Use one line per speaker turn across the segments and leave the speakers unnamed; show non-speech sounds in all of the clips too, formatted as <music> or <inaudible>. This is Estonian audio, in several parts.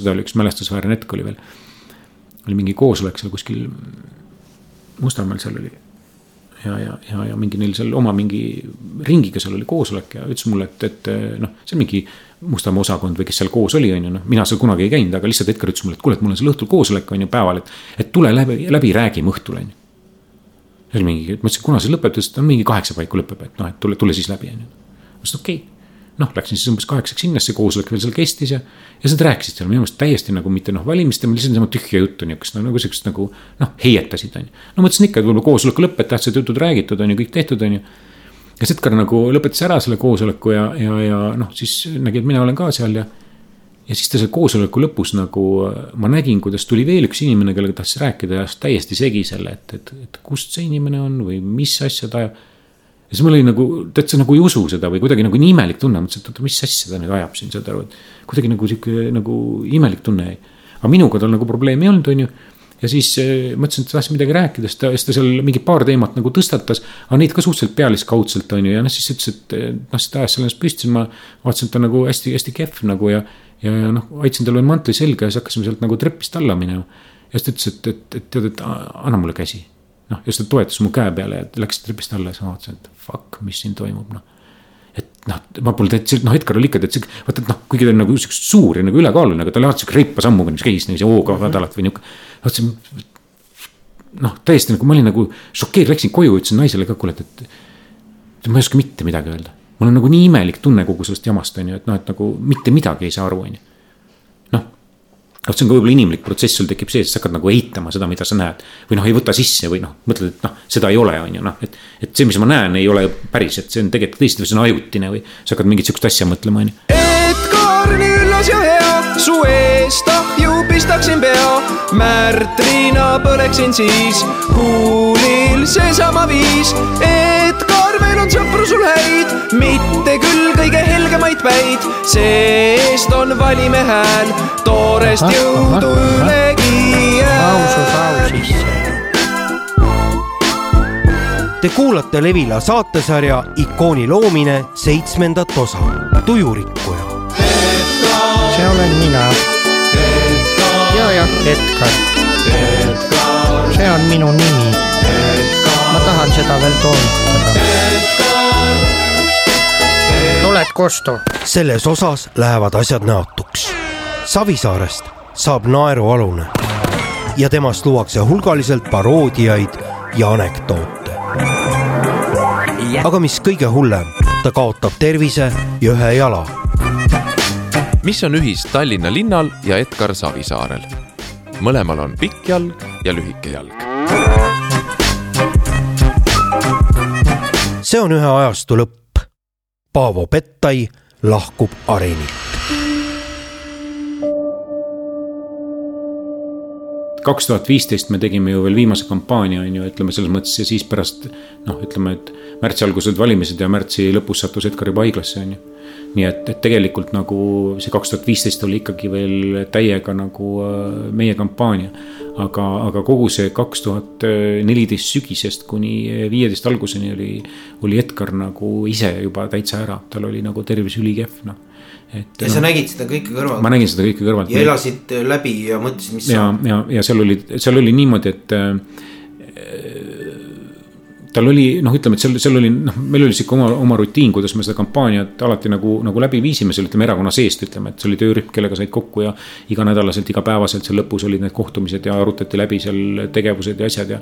seda oli üks mälestusväärne hetk oli veel. oli mingi koosolek seal kuskil Mustamäel seal oli. ja, ja, ja, ja mingi neil seal oma mingi ringiga seal oli koosolek ja ütles mulle, et, et noh, see on mingi Mustamäe osakond või kes seal koos oli, on ju, noh, mina seal kunagi ei käinud, aga lihtsalt Edgar ütles mulle, et kuule, et mul on seal õhtul koosolek, on ju, päeval, et. et tule läbi, läbi räägime õhtul, on ju. ja oli mingi, ma ütlesin, kuna see lõpeb, ta ütles, et mingi kaheksa paiku lõpeb, et noh, et tule, tule siis läbi, on ju. ma ütlesin, okei okay noh, läksin siis umbes kaheksaks sinna, see koosolek veel seal kestis ja. ja siis nad rääkisid seal minu meelest täiesti nagu mitte noh, valimiste, lihtsalt niisama tühja juttu niukest no, nagu siukest nagu noh, heietasid on ju. no mõtlesin ikka, et võib-olla koosoleku lõpeb, tähtsad jutud räägitud on ju, kõik tehtud on ju. ja Setkar nagu lõpetas ära selle koosoleku ja, ja, ja noh, siis nägi, et mina olen ka seal ja. ja siis ta seal koosoleku lõpus nagu ma nägin, kuidas tuli veel üks inimene, kellega tahtis rääkida ja täiesti segi selle, et, et, et kust see inimene on või mis asja ta ajab ja siis mul oli nagu, täitsa nagu ei usu seda või kuidagi nagu nii imelik tunne, mõtlesin, et oota, mis asja ta nüüd ajab siin, saad aru, et. kuidagi nagu sihuke nagu imelik tunne jäi. aga minuga tal nagu probleemi ei olnud, on ju. ja siis äh, mõtlesin, et tahaks midagi rääkida, siis ta, siis ta seal mingi paar teemat nagu tõstatas. aga neid ka suhteliselt pealiskaudselt, on ju, ja noh, siis ütles, et noh, siis ta ajas selle ennast püsti, siis ma vaatasin, et ta nagu hästi-hästi kehv nagu ja. ja, ja noh, aitasin talle mantli selga ja siis hakkasime sealt nagu trepist alla minema. ja siis ta ütles, et, et, et tead, et anna mulle käsi noh, ja siis ta toetas mu käe peale ja läks trepist alla ja siis ma vaatasin, et fuck, mis siin toimub, noh. et noh, ma pole täitsa, noh, Edgar oli ikka täitsa, vaata, et noh, kuigi ta on nagu siukest suur ja nagu ülekaaluline, aga tal alati sihuke reipa sammuga, mis käis niiviisi hooga madalalt või nihuke. vaatasin, noh, täiesti nagu ma olin nagu šokeeritud, läksin koju, ütlesin naisele ka, kuule, et, et ma ei oska mitte midagi öelda. mul on nagu nii imelik tunne kogu sellest jamast, on ju, et noh, et nagu mitte midagi ei saa aru, on ju noh, see on ka võib-olla inimlik protsess, sul tekib see, et sa hakkad nagu eitama seda, mida sa näed. või noh, ei võta sisse või noh, mõtled, et noh, seda ei ole, on ju noh, et. et see, mis ma näen, ei ole päris, et see on tegelikult tõesti, see on ajutine või sa hakkad mingit sihukest asja mõtlema, on ju.
Edgar nii üllas ja hea, su eest ahju pistaksin pea. Märt Riina põleksin siis, huulil seesama viis. Edgar, meil on sõpru sul häid, mitte küll kõige helgemaid päid. see-eest on valime hääl, toorest jõudu ülegi
ausus ausisse.
Te kuulate Levila saatesarja Ikooni loomine seitsmendat osa, Tujurikkuja.
see olen mina. ja, jah, Edgar. see on minu nimi. ma tahan seda veel toonitada. Tuled kostu?
selles osas lähevad asjad näotuks. Savisaarest saab naerualune ja temast luuakse hulgaliselt paroodiaid ja anekdoote. aga mis kõige hullem, ta kaotab tervise ja ühe jala.
mis on ühist Tallinna linnal ja Edgar Savisaarel? mõlemal on pikk jalg ja lühike jalg.
see on ühe ajastu lõpp. Paavo Pettai lahkub areenilt.
kaks tuhat viisteist me tegime ju veel viimase kampaania, on ju, ütleme selles mõttes ja siis pärast noh, ütleme, et märtsi algused valimised ja märtsi lõpus sattus Edgar juba haiglasse, on ju. nii et, et tegelikult nagu see kaks tuhat viisteist oli ikkagi veel täiega nagu äh, meie kampaania. Aga, aga kogu see kaks tuhat neliteist sügisest kuni viieteist alguseni oli, oli Edgar nagu ise juba täitsa ära, tal oli nagu tervis ülikehv, noh et.
ja sa nägid seda kõike kõrvalt.
ma nägin seda kõike kõrvalt.
ja elasid läbi ja mõtlesid, mis
ja, ja, ja seal oli, seal oli niimoodi, et äh, tal oli noh, ütleme, et seal, seal oli noh, meil oli sihuke oma, oma rutiin, kuidas me seda kampaaniat alati nagu, nagu läbi viisime seal ütleme erakonna seest, ütleme, et see oli töörühm, kellega said kokku ja. iganädalaselt, igapäevaselt seal lõpus olid need kohtumised ja arutati läbi seal tegevused ja asjad ja.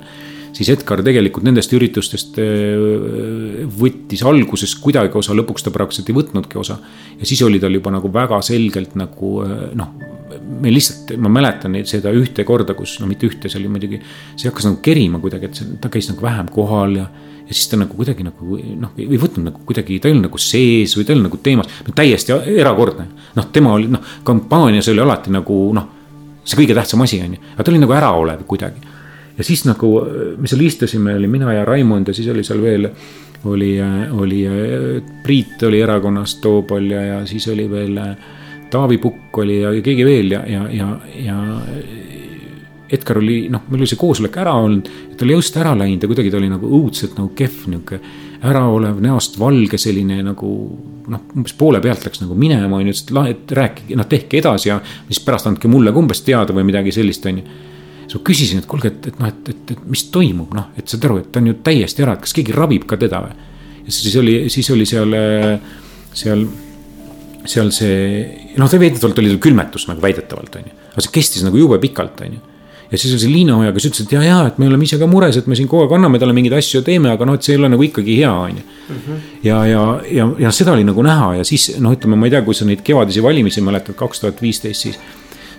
siis Edgar tegelikult nendest üritustest äh, võttis alguses kuidagi osa, lõpuks ta praktiliselt ei võtnudki osa. ja siis oli tal juba nagu väga selgelt nagu äh, noh me lihtsalt, ma mäletan seda ühte korda, kus no mitte ühte, see oli muidugi. see hakkas nagu kerima kuidagi, et see, ta käis nagu vähem kohal ja. ja siis ta nagu kuidagi nagu noh, ei võtnud nagu kuidagi, ta ei olnud nagu sees või ta ei olnud nagu teemas, täiesti erakordne. noh, tema oli noh, kampaanias oli alati nagu noh, see kõige tähtsam asi on ju, aga ta oli nagu äraolev kuidagi. ja siis nagu me seal istusime, oli mina ja Raimond ja siis oli seal veel oli, oli Priit oli erakonnast tookord ja, ja siis oli veel Taavi Pukk oli ja keegi veel ja, ja, ja, ja Edgar oli, noh, meil oli see koosolek ära olnud, ta oli just ära läinud ja kuidagi ta oli nagu õudselt nagu kehv, nihuke äraolev, näost valge selline nagu noh, umbes poole pealt läks nagu minema, on ju, et et rääkige, noh tehke edasi ja siis pärast andke mulle ka umbes teada või midagi sellist, on ju. siis ma küsisin, et kuulge, et, et noh, et, et, et mis toimub, noh, et saad aru, et ta on ju täiesti ära, et kas keegi rabib ka teda või. ja siis oli, siis oli seal, seal, seal see, noh, ta väidetavalt oli tal külmetus nagu väidetavalt, on ju. aga see kestis nagu jube pikalt, on ju ja siis oli see Liina Oja, kes ütles, et ja, ja, et me oleme ise ka mures, et me siin kogu aeg anname talle mingeid asju ja teeme, aga noh, et see ei ole nagu ikkagi hea, on ju. ja, ja, ja, ja seda oli nagu näha ja siis noh, ütleme, ma ei tea, kui sa neid kevadisi valimisi mäletad, kaks tuhat viisteist, siis.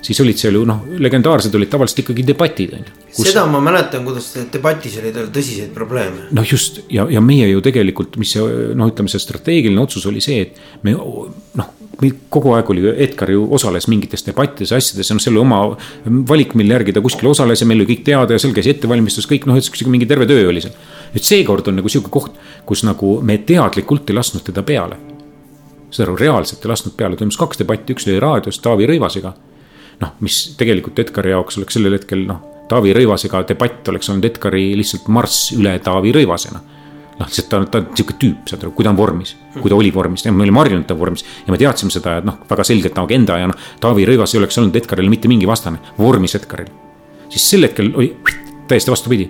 Siis olid seal ju noh, legendaarsed olid tavaliselt ikkagi debatid, on ju.
seda ma mäletan, kuidas debatis oli tal tõsiseid probleeme.
noh, just ja, ja meie ju tegelikult, mis see noh, ütleme see strateegiline otsus oli see, et me noh kogu aeg oli, Edgar ju osales mingites debattides, asjades ja noh, see oli oma valik, mille järgi ta kuskil osales ja meil oli kõik teada ja seal käis ettevalmistus, kõik noh, sihuke mingi terve töö oli seal. nüüd seekord on nagu sihuke koht, kus nagu me teadlikult ei lasknud teda peale. saad aru, reaalselt ei lasknud peale, toimus kaks debatti, üks oli raadios Taavi Rõivasega. Noh, mis tegelikult Edgari jaoks oleks sellel hetkel noh, Taavi Rõivasega debatt oleks olnud Edgari lihtsalt marss üle Taavi Rõivasena noh, lihtsalt ta on, ta on sihuke tüüp, saad aru, kui ta on vormis, kui ta oli vormis, me olime harjunud ta vormis. ja me teadsime seda, et noh, väga selgelt agenda ja noh, Taavi Rõivas ei oleks olnud Edgarile mitte mingi vastane, vormis Edgaril. siis sel hetkel oli täiesti vastupidi.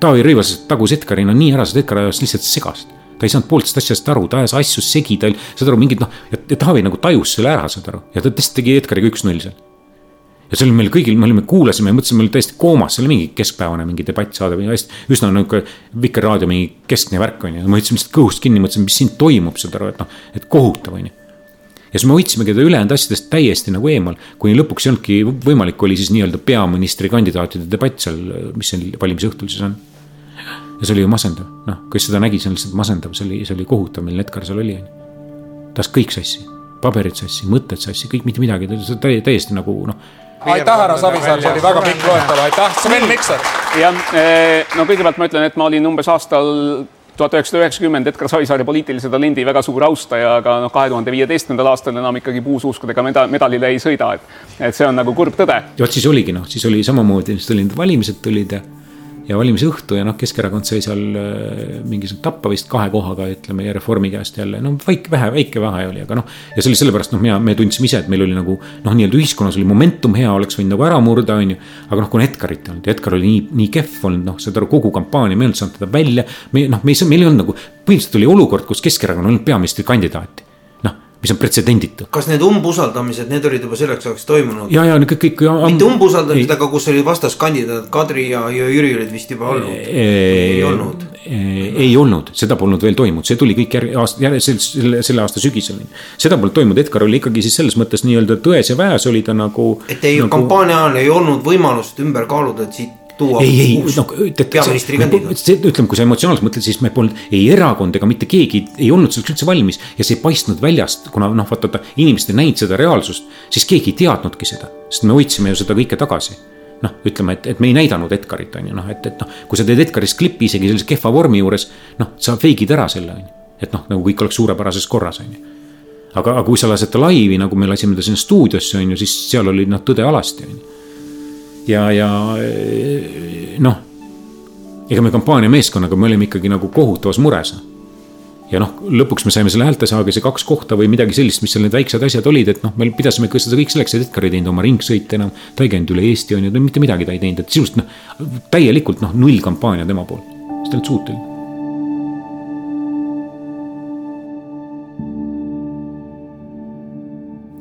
Taavi Rõivas tagus Edgari no nii ära, et Edgar ajas lihtsalt segast. ta ei saanud pooltest asjadest aru, ta ajas asju segi, ta, saad aru, mingid noh, ja Taavi nagu tajus selle ära, saad aru, ja ta tõesti tegi Edgariga üks-null seal ja see oli meil kõigil, me olime, kuulasime ja mõtlesime, me olime täiesti koomas, see oli mingi keskpäevane mingi debattsaade või hästi. üsna nihuke Vikerraadio mingi keskne värk on ju, ma võtsin lihtsalt kõhust kinni, mõtlesin, mis siin toimub, saad aru, et noh, et kohutav on ju. ja siis me hoidsimegi teda ülejäänud asjadest täiesti nagu eemal, kuni lõpuks ei olnudki võimalik, oli siis nii-öelda peaministrikandidaatide debatt seal, mis seal valimisõhtul siis on. ja see oli ju masendav, noh, kes seda nägi, see on lihtsalt masendav, see oli, see oli kohutav, milline Edgar seal oli, on ju. tas kõik sassi, paberid sassi, mõtted sassi, kõik mitte midagi, ta oli täiesti nagu noh
aitäh, härra Savisaar, see oli väga pikk loetelu, aitäh, Sven Mikser.
jah, no kõigepealt ma ütlen, et ma olin umbes aastal tuhat üheksasada üheksakümmend Edgar Savisaare poliitilise talendi väga suur austaja, aga noh, kahe tuhande viieteistkümnendal aastal enam ikkagi puusuuskudega meda-, medalile ei sõida, et et see on nagu kurb tõde.
ja vot siis oligi noh, siis oli samamoodi, siis tulid valimised tulid ja ja valimisõhtu ja noh, Keskerakond sai seal mingisugune tappa vist kahe kohaga, ütleme ja Reformi käest jälle, no väike, vähe, väike vahe oli, aga noh. ja see oli sellepärast noh, mina, me tundsime ise, et meil oli nagu noh, nii-öelda ühiskonnas oli momentum hea, oleks võinud nagu ära murda, on ju. aga noh, kuna Edgarit ei olnud ja Edgar oli nii, nii kehv olnud, noh, saad aru, kogu kampaania, me ei olnud saanud teda välja. me noh, me ei saa, meil ei olnud nagu, põhimõtteliselt oli olukord, kus Keskerakonnal ei olnud peaministrikandidaati mis on pretsedenditu.
kas need umbusaldamised, need olid juba selleks ajaks toimunud?
ja, ja kõik, kõik.
mitte umbusaldamised, aga kus oli vastaskandidaat Kadri ja, ja Jüri olid vist juba olnud. ei olnud.
ei olnud, seda polnud veel toimunud, see tuli kõik järg, aasta, järg, selle, selle aasta sügisel. seda polnud toimunud, Edgar oli ikkagi siis selles mõttes nii-öelda tões ja väes oli ta nagu.
et ei nagu... kampaania ajal ei olnud võimalust ümber kaaluda, et siit tuua
ei, ei, no peaministri kandidaat. ütleme, kui sa emotsionaalselt mõtled, siis me polnud ei erakond ega mitte keegi ei olnud selleks üldse valmis ja see ei paistnud väljast, kuna noh, vaata, vaata inimesed ei näinud seda reaalsust, siis keegi ei teadnudki seda, sest me hoidsime ju seda kõike tagasi noh, ütleme, et, et me ei näidanud Edgarit, on ju, noh, et, et noh, kui sa teed Edgarist klipi isegi sellise kehva vormi juures, noh, sa fake'id ära selle, on ju. et noh, nagu kõik oleks suurepärases korras, on ju. aga, aga kui sa lased ta laivi, nagu me lasime ta sinna stuudiosse, on ju, siis seal oli noh, tõde alasti, on ju ja, ja noh, ega me kampaaniameeskonnaga, me olime ikkagi nagu kohutavas mures. ja noh, lõpuks me saime selle häältesaagise kaks kohta või midagi sellist, mis seal need väiksed asjad olid, et noh, me pidasime seda kõik selleks, et Edgar ei teinud oma ringsõite enam. ta ei käinud üle Eesti on ju, mitte midagi ta ei teinud, et sisuliselt noh, täielikult noh, null kampaania tema poolt, sest ta ei olnud suuteline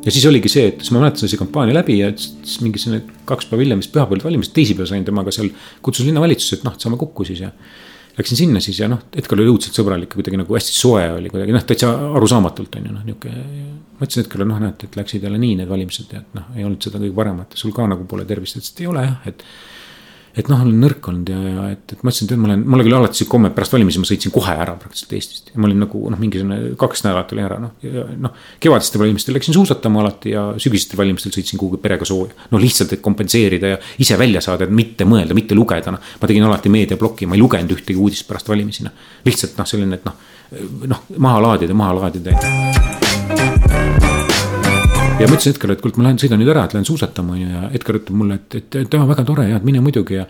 ja siis oligi see, et siis ma mäletan, see kampaania läbi ja siis mingi selline kaks päeva hiljem, vist pühapäeval valimised, teisipäeval sain temaga seal, kutsus linnavalitsusse, et noh, saame kokku siis ja. Läksin sinna siis ja noh, Edgar oli õudselt sõbralik ja kuidagi nagu hästi soe oli kuidagi noh, täitsa arusaamatult on ju noh, nihuke. ütlesin Edgarile noh, näed, et läksid jälle nii need valimised ja et noh, ei olnud seda kõige paremat ja sul ka nagu pole tervist, ütles, et ei ole jah, et et noh, olen nõrk olnud ja, ja et, et ma ütlesin, et ma olen, mul oli alati see komme, et pärast valimisi ma sõitsin kohe ära praktiliselt Eestist. ma olin nagu noh, mingisugune kaks nädalat oli ära noh, noh. kevadistel valimistel läksin suusatama alati ja sügisestel valimistel sõitsin kuhugi perega sooja. no lihtsalt, et kompenseerida ja ise välja saada, et mitte mõelda, mitte lugeda, noh. ma tegin alati meediaploki, ma ei lugenud ühtegi uudist pärast valimisi, noh. lihtsalt noh, selline, et noh, noh maha laadida, maha laadida ja ma ütlesin Edgarile, et kuule, ma lähen sõidan nüüd ära, et lähen suusatama on ju ja Edgar ütleb mulle, et, et, et jaa, väga tore ja mine muidugi ja.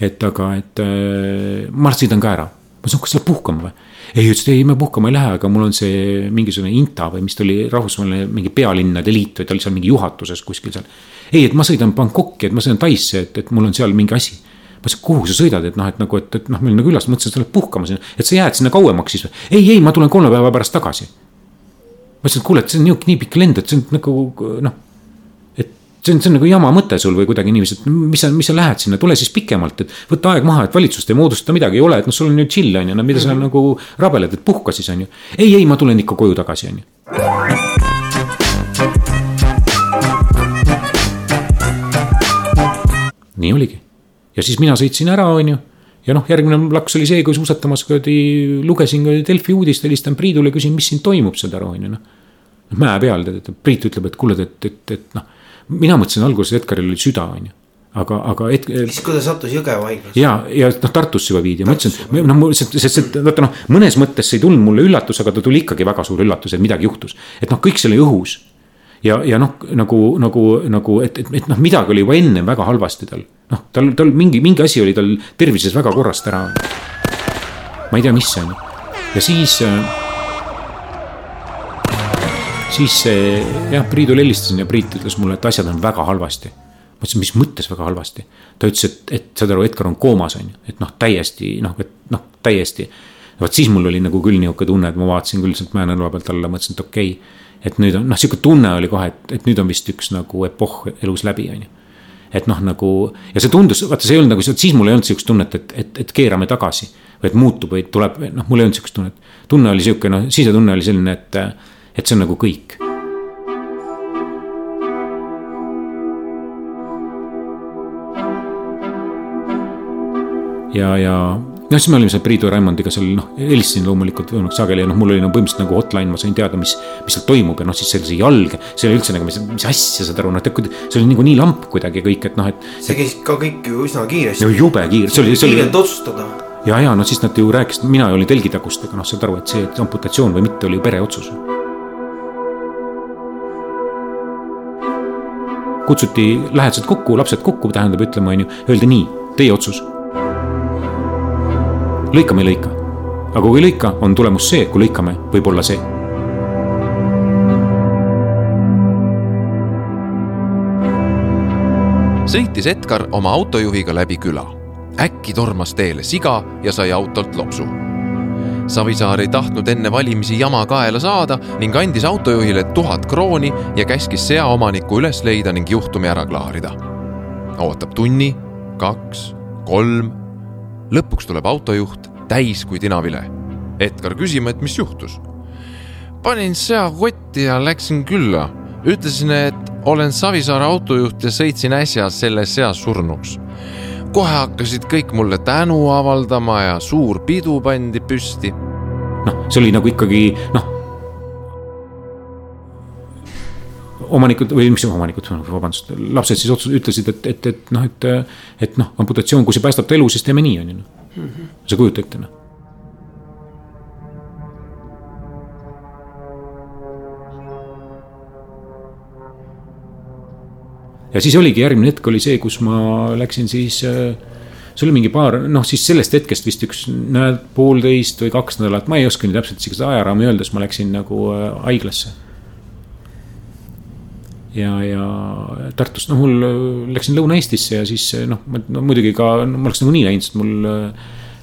et aga, et äh, ma sõidan ka ära, ma ütlesin, kas sa lähed puhkama või? ei, ütles, et ei, ma puhkama ei lähe, aga mul on see mingisugune INTA või mis ta oli, rahvusvaheline mingi pealinnade liit või ta oli seal mingi juhatuses kuskil seal. ei, et ma sõidan Bangkoki, et ma sõidan Taisse, et, et mul on seal mingi asi. ma ütlesin, kuhu sa sõidad, et noh, et nagu, et, et noh, meil nagu külas, mõtlesin, et sa lähed puhkama sinna, et sa jääd sinna kauemaks siis või? ei, ei, ma tulen kolme päeva pärast tagasi. Ma ütlesin, et kuule, et see on nii, nii pikk lend, et see on nagu noh see on, see on nagu jama mõte sul või kuidagi niiviisi, et mis sa, mis sa lähed sinna, tule siis pikemalt, et võta aeg maha, et valitsust ei moodustata, midagi ei ole, et noh, sul on ju chill on ju, no mida sa mm -hmm. nagu rabeled, et puhka siis on ju. ei, ei, ma tulen ikka koju tagasi, on ju. nii oligi ja siis mina sõitsin ära, on ju ja noh, järgmine laks oli see, kui suusatamas kuradi lugesin Delfi uudist, helistan Priidule, küsin, mis siin toimub, saad aru, on ju noh. Mäe peal tead, et Priit ütleb, et kuule, et, et, et noh mina mõtlesin alguses, Edgaril oli süda, on ju aga, aga et.
siis kui ta sattus Jõgeva haiglasse.
ja, ja noh, Tartusse juba viidi ja ma ütlesin, noh, sest, sest vaata noh, mõnes mõttes see ei tulnud mulle üllatus, aga ta tuli ikkagi väga suur üllatus, et midagi juhtus. et noh, kõik see oli õhus. ja, ja noh, nagu, nagu, nagu, et, et, et noh, midagi oli juba ennem väga halvasti tal. noh, tal, tal mingi, mingi asi oli tal tervises väga korrast ära. ma ei tea, mis see on. ja siis äh, siis jah, Priidule helistasin ja Priit ütles mulle, et asjad on väga halvasti. ma ütlesin, mis mõttes väga halvasti? ta ütles, et, et saad aru, Edgar on koomas, on ju, et noh, täiesti noh, et noh, täiesti. vot siis mul oli nagu küll nihuke tunne, et ma vaatasin küll sealt mäenõlva pealt alla, mõtlesin, et okei okay,. et nüüd on noh, sihuke tunne oli kohe, et, et nüüd on vist üks nagu epohh elus läbi, on ju et noh, nagu ja see tundus, vaata, see ei olnud nagu, siis mul ei olnud sihukest tunnet, et, et, et keerame tagasi. või et muutub või tuleb, noh, mul ei olnud sihukest tunnet. tunne oli sihuke, noh, sisetunne oli selline, et et see on nagu kõik. ja, ja noh, siis me olime seal Priidu ja Raimondiga seal noh, helistasin loomulikult võimalikult sageli ja noh, mul oli no põhimõtteliselt nagu hotline, ma sain teada, mis, mis seal toimub ja noh, siis see jalg. see oli üldse nagu, mis, mis asja saad aru, noh, et see oli nagu nii lamp kuidagi kõik, et noh, et.
see käis ka kõik ju üsna kiiresti.
no jube kiire, see oli, see oli.
kiirelt otsustada.
ja, ja no siis nad ju rääkisid, mina olin telgitagustega, noh, saad aru, et see amputatsioon või mitte oli ju pere otsus kutsuti lähedased kokku, lapsed kokku, tähendab ütlema, on ju, öeldi nii, teie otsus. lõikame, ei lõika. aga kui lõika, on tulemus see, kui lõikame, võib olla see.
sõitis Edgar oma autojuhiga läbi küla. äkki tormas teele siga ja sai autolt loksu Savisaar ei tahtnud enne valimisi jama kaela saada ning andis autojuhile tuhat krooni ja käskis seaomaniku üles leida ning juhtumi ära klaarida. ootab tunni, kaks, kolm. lõpuks tuleb autojuht täis kui tinavile. Edgar küsima, et mis juhtus. panin sea kotti ja läksin külla. ütlesin, et olen Savisaare autojuht ja sõitsin äsja selles seas surnuks kohe hakkasid kõik mulle tänu avaldama ja suur pidu pandi püsti.
noh, see oli nagu ikkagi noh. omanikud või mis omanikud, vabandust, lapsed siis otsus-, ütlesid, et, et, et noh, et, et noh, amputatsioon, kui see päästab ta elu, siis teeme nii, on ju noh. Mhm. sa kujuta ette noh ja siis oligi järgmine hetk oli see, kus ma läksin siis äh, see oli mingi paar, noh siis sellest hetkest vist üks nädal, poolteist või kaks nädalat, ma ei oska nüüd täpselt isegi seda ajaraami öelda, siis ma läksin nagu äh, haiglasse. ja, ja Tartust, noh mul äh, läksin Lõuna-Eestisse ja siis noh, no muidugi ka no, ma oleks nagunii läinud, sest mul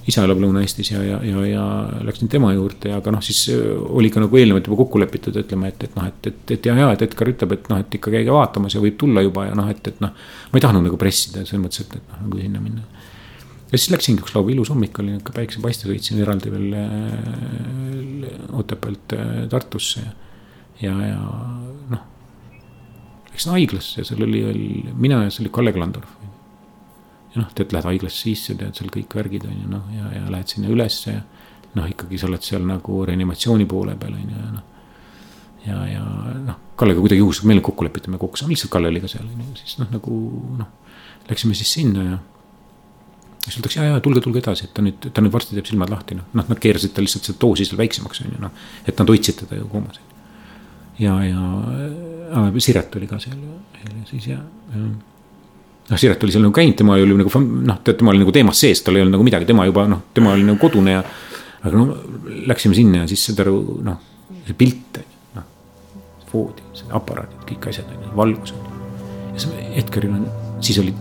isa elab Lõuna-Eestis ja, ja, ja, ja läksin tema juurde, aga noh, siis äh, oli ka nagu eelnevalt juba kokku lepitud, ütleme, et, et noh, et, et, et ja, ja, et Edgar ütleb, et noh, et ikka käige vaatamas ja võib tulla juba ja noh, et, et noh. ma ei tahtnud nagu pressida selles mõttes, et, et noh, nagu sinna minna. ja siis läksingi üks laupäev, ilus hommik oli nihuke päiksepaiste, sõitsin eraldi veel äh, Otepäält äh, Tartusse ja, ja, ja noh. Läksin haiglasse ja seal oli veel mina ja seal oli Kalle Klandorf ja noh, tead, lähed haiglasse sisse, tead seal kõik värgid on ju noh, ja, ja lähed sinna ülesse ja. noh, ikkagi sa oled seal nagu reanimatsiooni poole peal on ju ja noh. ja, ja noh, Kallega kuidagi juhuslikult meil kokku lepitame kokku, lihtsalt Kalle oli ka seal on ju, siis noh, nagu noh. Läksime siis sinna ja. siis öeldakse ja, ja tulge, tulge edasi, et ta nüüd, ta nüüd varsti teeb silmad lahti, noh, noh, nad keerasid tal lihtsalt seda doosi seal väiksemaks on ju noh. et nad hoidsid teda ju koomas. ja, ja äh, Siret oli ka seal ja siis ja, ja noh, Siret oli seal nagu käinud, tema oli nagu noh, tead, tema oli nagu teemas sees, tal ei olnud nagu midagi, tema juba noh, tema oli nagu kodune ja. aga no läksime sinna ja siis saad aru, noh, see pilt, noh, voodi, aparaadid, kõik asjad, valgused. ja see Edgaril on, siis olid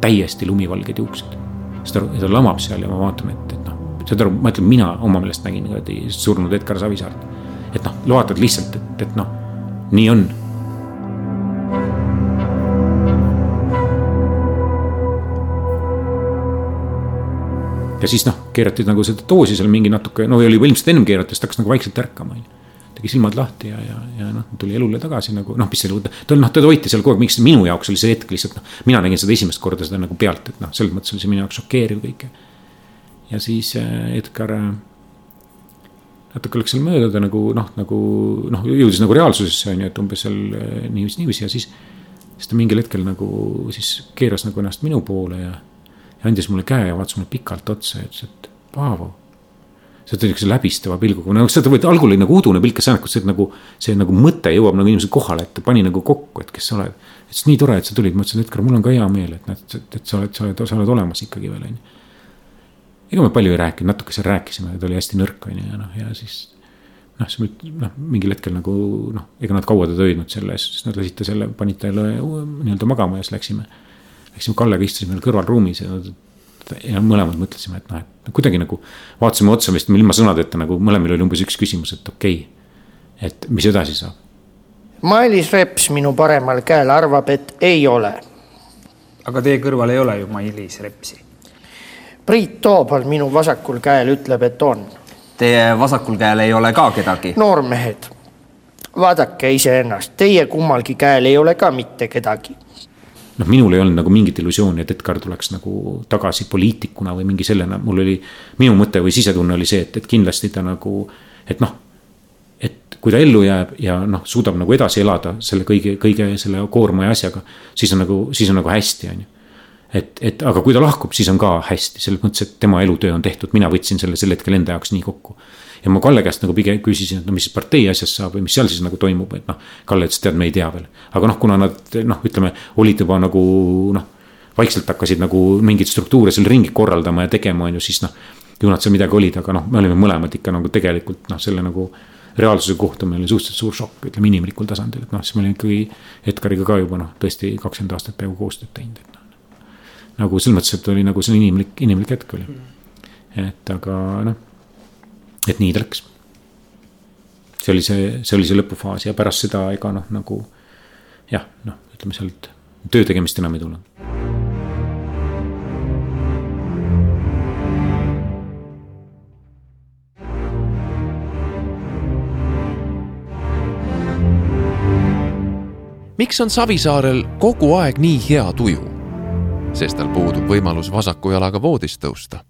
täiesti lumivalged juuksed. saad aru, ja ta lamab seal ja ma vaatan, et, et noh, saad aru, ma ütlen, mina oma meelest nägin niimoodi surnud Edgar Savisaart. et noh, vaatad lihtsalt, et, et noh, nii on ja siis noh, keerati nagu seda doosi seal mingi natuke, no oli juba ilmselt ennem keerati, siis ta hakkas nagu vaikselt ärkama, on ju. tegi silmad lahti ja, ja, ja noh, tuli elule tagasi nagu noh, mis see, ta noh, teda hoiti seal kogu aeg, miks minu jaoks oli see hetk lihtsalt noh. mina nägin seda esimest korda seda nagu pealt, et noh, selles mõttes oli see minu jaoks šokeeriv kõik. ja siis äh, Edgar äh, natuke läks seal mööda, ta nagu noh, nagu noh, jõudis nagu reaalsusesse on ju, et umbes seal äh, niiviisi, niiviisi ja siis. siis ta mingil hetkel nagu siis keeras nagu ennast minu poole ja andis mulle käe ja vaatas mulle pikalt otsa ja ütles, et Paavo. see oli niisuguse läbistava pilguga, no seda võid, algul oli nagu udune pilk ja see, see nagu, see nagu mõte jõuab nagu inimese kohale, et ta pani nagu kokku, et kes sa oled. ütles nii tore, et sa tulid, ma ütlesin, Edgar, mul on ka hea meel, et näed, et, et sa oled, sa oled, sa oled olemas ikkagi veel on ju. ega me palju ei rääkinud, natuke seal rääkisime, ta oli hästi nõrk on ju ja noh, ja siis noh, siis noh, mingil hetkel nagu noh, ega nad kaua teda hoidnud selle eest, siis nad lasid ta selle, panid talle nii-öelda magama ja siis läksime läksime Kallega istusime kõrvalruumis ja, ja mõlemad mõtlesime, et noh, et kuidagi nagu vaatasime otsa vist ilma sõnadeta nagu mõlemal oli umbes üks küsimus, et okei okay,, et mis edasi saab.
Mailis Reps minu paremal käel arvab, et ei ole.
aga teie kõrval ei ole ju Mailis Repsi.
Priit Toobal minu vasakul käel ütleb, et on.
Teie vasakul käel ei ole ka kedagi?
noormehed, vaadake iseennast, teie kummalgi käel ei ole ka mitte kedagi
noh, minul ei olnud nagu mingit illusiooni, et Edgar tuleks nagu tagasi poliitikuna või mingi sellena, mul oli. minu mõte või sisetunne oli see, et, et kindlasti ta nagu, et noh. et kui ta ellu jääb ja noh, suudab nagu edasi elada selle kõige, kõige selle koorma ja asjaga. siis on nagu, siis on nagu hästi, on ju. et, et aga kui ta lahkub, siis on ka hästi, selles mõttes, et tema elutöö on tehtud, mina võtsin selle sel hetkel enda jaoks nii kokku ja ma Kalle käest nagu pigem küsisin, et no mis partei asjast saab või mis seal siis nagu toimub, et noh. Kalle ütles, tead, me ei tea veel, aga noh, kuna nad noh, ütleme, olid juba nagu noh. vaikselt hakkasid nagu mingeid struktuure seal ringi korraldama ja tegema, on ju, siis noh. ju nad seal midagi olid, aga noh, me olime mõlemad ikka nagu tegelikult noh, selle nagu reaalsuse kohta meil oli suhteliselt suur šokk, ütleme inimlikul tasandil, et noh, siis me olime ikkagi Edgariga ka juba noh, tõesti kakskümmend aastat peaaegu koostööd teinud, et noh. nagu selles mõttes, et oli nagu see inimlik, inimlik hetk oli. et aga noh, et nii ta läks. see oli see, see oli see lõpufaas ja pärast seda ega noh, nagu jah, noh, ütleme sealt töö tegemist enam ei tulnud.
miks on Savisaarel kogu aeg nii hea tuju? sest tal puudub võimalus vasaku jalaga voodist tõusta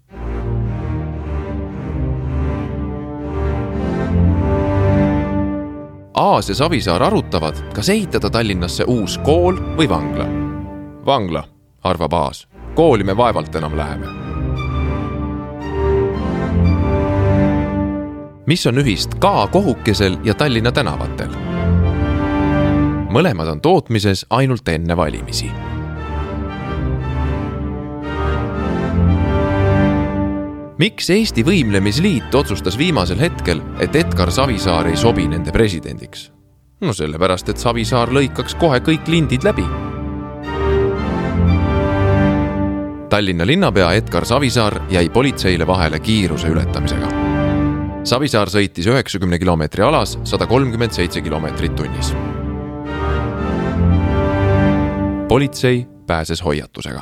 Aas ja Savisaar arutavad, kas ehitada Tallinnasse uus kool või vangla. vangla, arvab Aas, kooli me vaevalt enam läheme. mis on ühist K kohukesel ja Tallinna tänavatel? mõlemad on tootmises ainult enne valimisi miks Eesti Võimlemisliit otsustas viimasel hetkel, et Edgar Savisaar ei sobi nende presidendiks? no sellepärast, et Savisaar lõikaks kohe kõik lindid läbi. Tallinna linnapea Edgar Savisaar jäi politseile vahele kiiruse ületamisega. Savisaar sõitis üheksakümne kilomeetri alas sada kolmkümmend seitse kilomeetrit tunnis. politsei pääses hoiatusega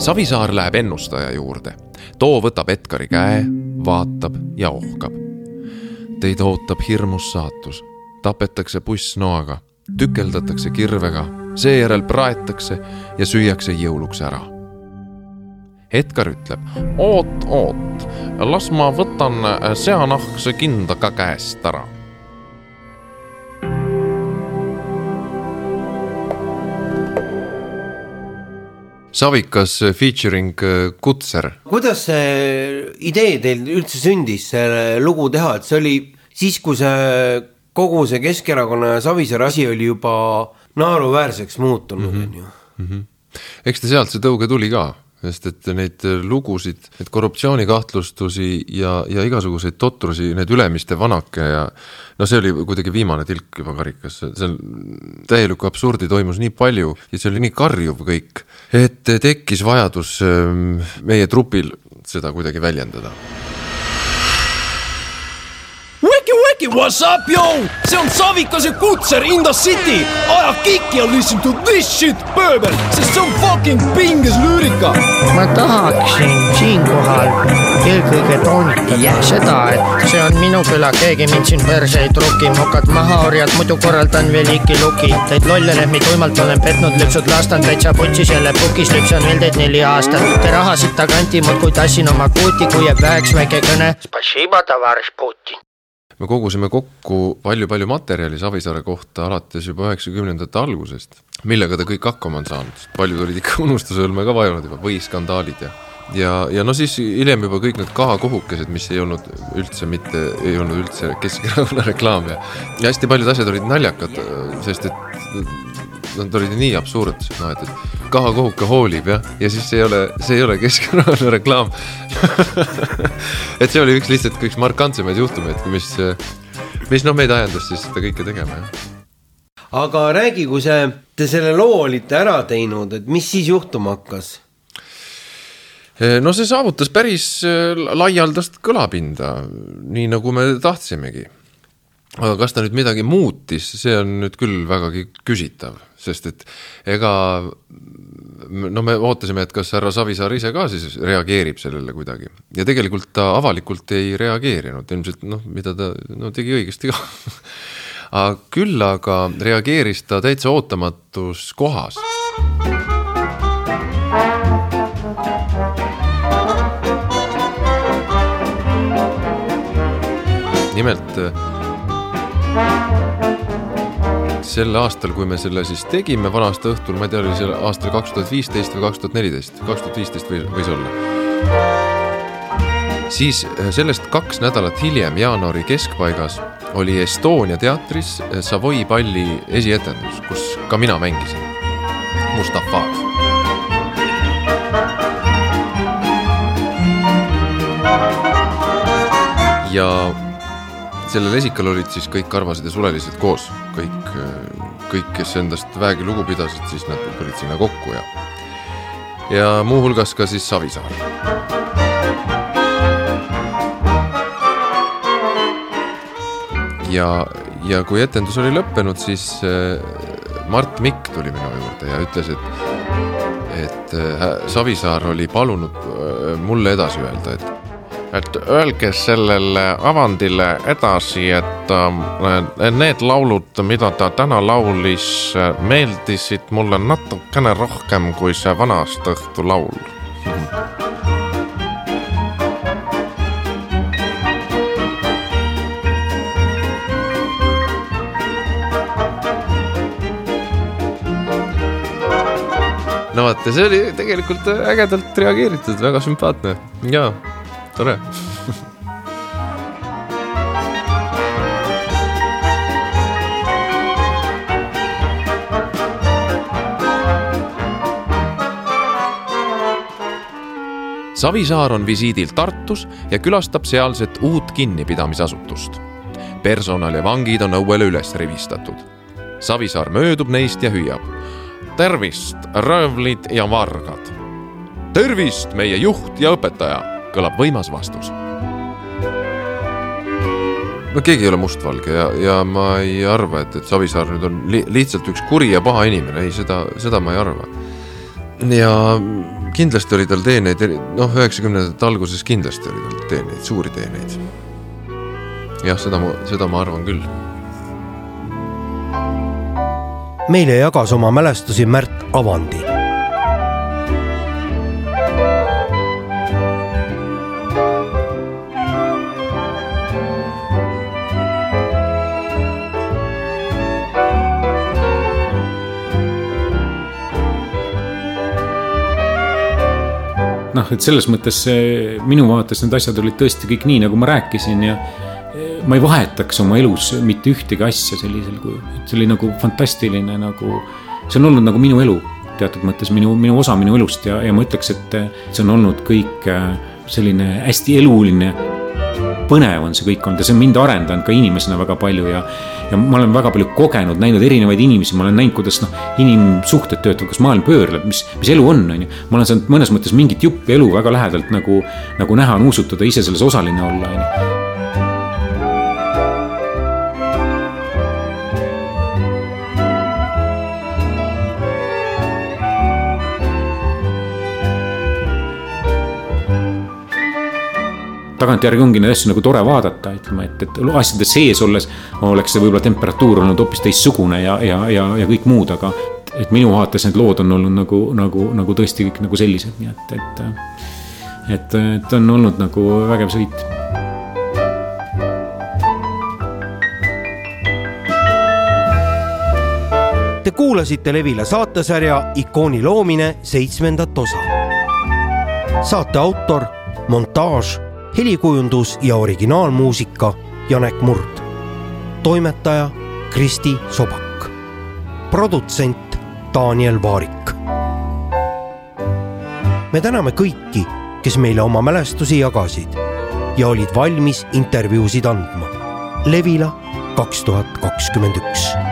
Savisaar läheb ennustaja juurde. too võtab Edgari käe, vaatab ja ohkab. Teid ootab hirmus saatus. tapetakse pussnoaga, tükeldatakse kirvega, seejärel praetakse ja süüakse jõuluks ära. Edgar ütleb, oot, oot, las ma võtan seanahkse kinda ka käest ära Savikas featuring äh, Kutser.
kuidas see idee teil üldse sündis, see lugu teha, et see oli siis, kui see kogu see Keskerakonna ja Savisaare asi oli juba naeruväärseks muutunud,
Mhm.
on ju.
eks ta sealt see tõuge tuli ka, sest et neid lugusid, neid korruptsioonikahtlustusi ja, ja igasuguseid totrusi, need Ülemiste vanake ja no see oli kuidagi viimane tilk juba karikas, seal täielikku absurdi toimus nii palju ja see oli nii karjuv kõik, et tekkis vajadus ähm, meie trupil seda kuidagi väljendada
Wiki, what's up, yo? see on Savikas ja Kutser in the city. aja kikki ja listen to this shit, pööbel, sest see on fucking pinges lüürika.
ma tahaksin siinkohal eelkõige toonitada seda, et see on minu küla, keegi mind siin perse ei truki, mokad maha orjad, muidu korraldan veel iki-luki. Teid lolle lehmi tuimalt olen petnud, lüpsud lastan täitsa putsis jälle pukis, lüpsan veel teid neli aastat. Te rahasid taganti muudkui tassin oma kuuti, kui jääb väheks väike kõne. Spasiba, tovarищ Putin.
Me kogusime kokku palju-palju materjali Savisaare kohta alates juba üheksakümnendate algusest, millega ta kõik hakkama on saanud, paljud olid ikka <laughs> unustusõlme ka vajunud juba või skandaalid ja ja, ja no siis hiljem juba kõik need kahakohukesed, mis ei olnud üldse mitte, ei olnud üldse Keskerakonna <laughs> reklaam ja ja hästi paljud asjad olid naljakad, sest et nad olid nii absurdsed, noh et, et kahakohuke hoolib jah, ja siis see ei ole, see ei ole Keskerakonna <laughs> reklaam et see oli üks lihtsalt üks markantsemaid juhtumeid, mis, mis noh, meid ajendas siis seda kõike tegema jah.
aga räägi, kui see, te selle loo olite ära teinud, et mis siis juhtuma hakkas?
no see saavutas päris äh, laialdast kõlapinda, nii nagu me tahtsimegi. Aga kas ta nüüd midagi muutis, see on nüüd küll vägagi küsitav, sest et ega no me ootasime, et kas härra Savisaar ise ka siis reageerib sellele kuidagi. Ja tegelikult ta avalikult ei reageerinud, ilmselt noh, mida ta no tegi õigesti ka. <laughs> Aga küll aga reageeris ta täitsa ootamatus kohas. Nimelt sel aastal, kui me selle siis tegime vana-aasta õhtul, ma ei tea, oli see aastal kaks tuhat viisteist või kaks tuhat neliteist, kaks tuhat viisteist või võis olla. siis äh, sellest kaks nädalat hiljem, jaanuari keskpaigas, oli Estonia teatris äh, Savoy palli esietendus, kus ka mina mängisin, Mustafa'd ja sellel esikal olid siis kõik karvased ja sulelised koos, kõik, kõik, kes endast vähegi lugu pidasid, siis nad tulid sinna kokku ja ja muuhulgas ka siis Savisaar. ja, ja kui etendus oli lõppenud, siis äh, Mart Mikk tuli minu juurde ja ütles, et et äh, Savisaar oli palunud äh, mulle edasi öelda, et et öelge sellele avandile edasi, et äh, need laulud, mida ta täna laulis, meeldisid mulle natukene rohkem kui see vana-aasta õhtu laul. no ja see oli tegelikult ägedalt reageeritud, väga sümpaatne ja tore. Savisaar on visiidil Tartus ja külastab sealset uut kinnipidamisasutust. personal ja vangid on õuele üles rivistatud. Savisaar möödub neist ja hüüab. tervist, röövlid ja vargad. tervist, meie juht ja õpetaja, kõlab võimas vastus no keegi ei ole mustvalge ja, ja ma ei arva, et, et Savisaar nüüd on li lihtsalt üks kuri ja paha inimene, ei seda, seda ma ei arva. ja kindlasti oli tal teeneid, noh, üheksakümnendate alguses kindlasti oli tal teeneid, suuri teeneid. jah, seda ma, seda ma arvan küll.
meile jagas oma mälestusi Märt Avandi
noh, et selles mõttes minu vaates need asjad olid tõesti kõik nii, nagu ma rääkisin ja ma ei vahetaks oma elus mitte ühtegi asja sellisel kujul, et see oli nagu fantastiline nagu, see on olnud nagu minu elu teatud mõttes minu, minu osa minu elust ja, ja ma ütleks, et see on olnud kõik äh, selline hästi eluline. Põnev on see kõik olnud ja see on mind arendanud ka inimesena väga palju ja, ja ma olen väga palju kogenud, näinud erinevaid inimesi, ma olen näinud, kuidas noh, inimsuhted töötavad, kuidas maailm pöörleb, mis, mis elu on, on ju. ma olen saanud mõnes mõttes mingit juppi elu väga lähedalt nagu, nagu näha, nuusutada, ise selles osaline olla, on ju tagantjärgi ongi neid asju nagu tore vaadata, ütleme, et, et asjade sees olles oleks see võib-olla temperatuur olnud hoopis teistsugune ja, ja, ja, ja kõik muud, aga et minu vaates need lood on olnud nagu, nagu, nagu tõesti kõik nagu sellised, nii et, et, et, et on olnud nagu vägev sõit
Te kuulasite Levila saatesarja Ikooni loomine seitsmendat osa. saate autor, montaaž helikujundus ja originaalmuusika Janek Murd. toimetaja Kristi Sobak. produtsent Daniel Vaarik. me täname kõiki, kes meile oma mälestusi jagasid ja olid valmis intervjuusid andma. Levila kaks tuhat kakskümmend üks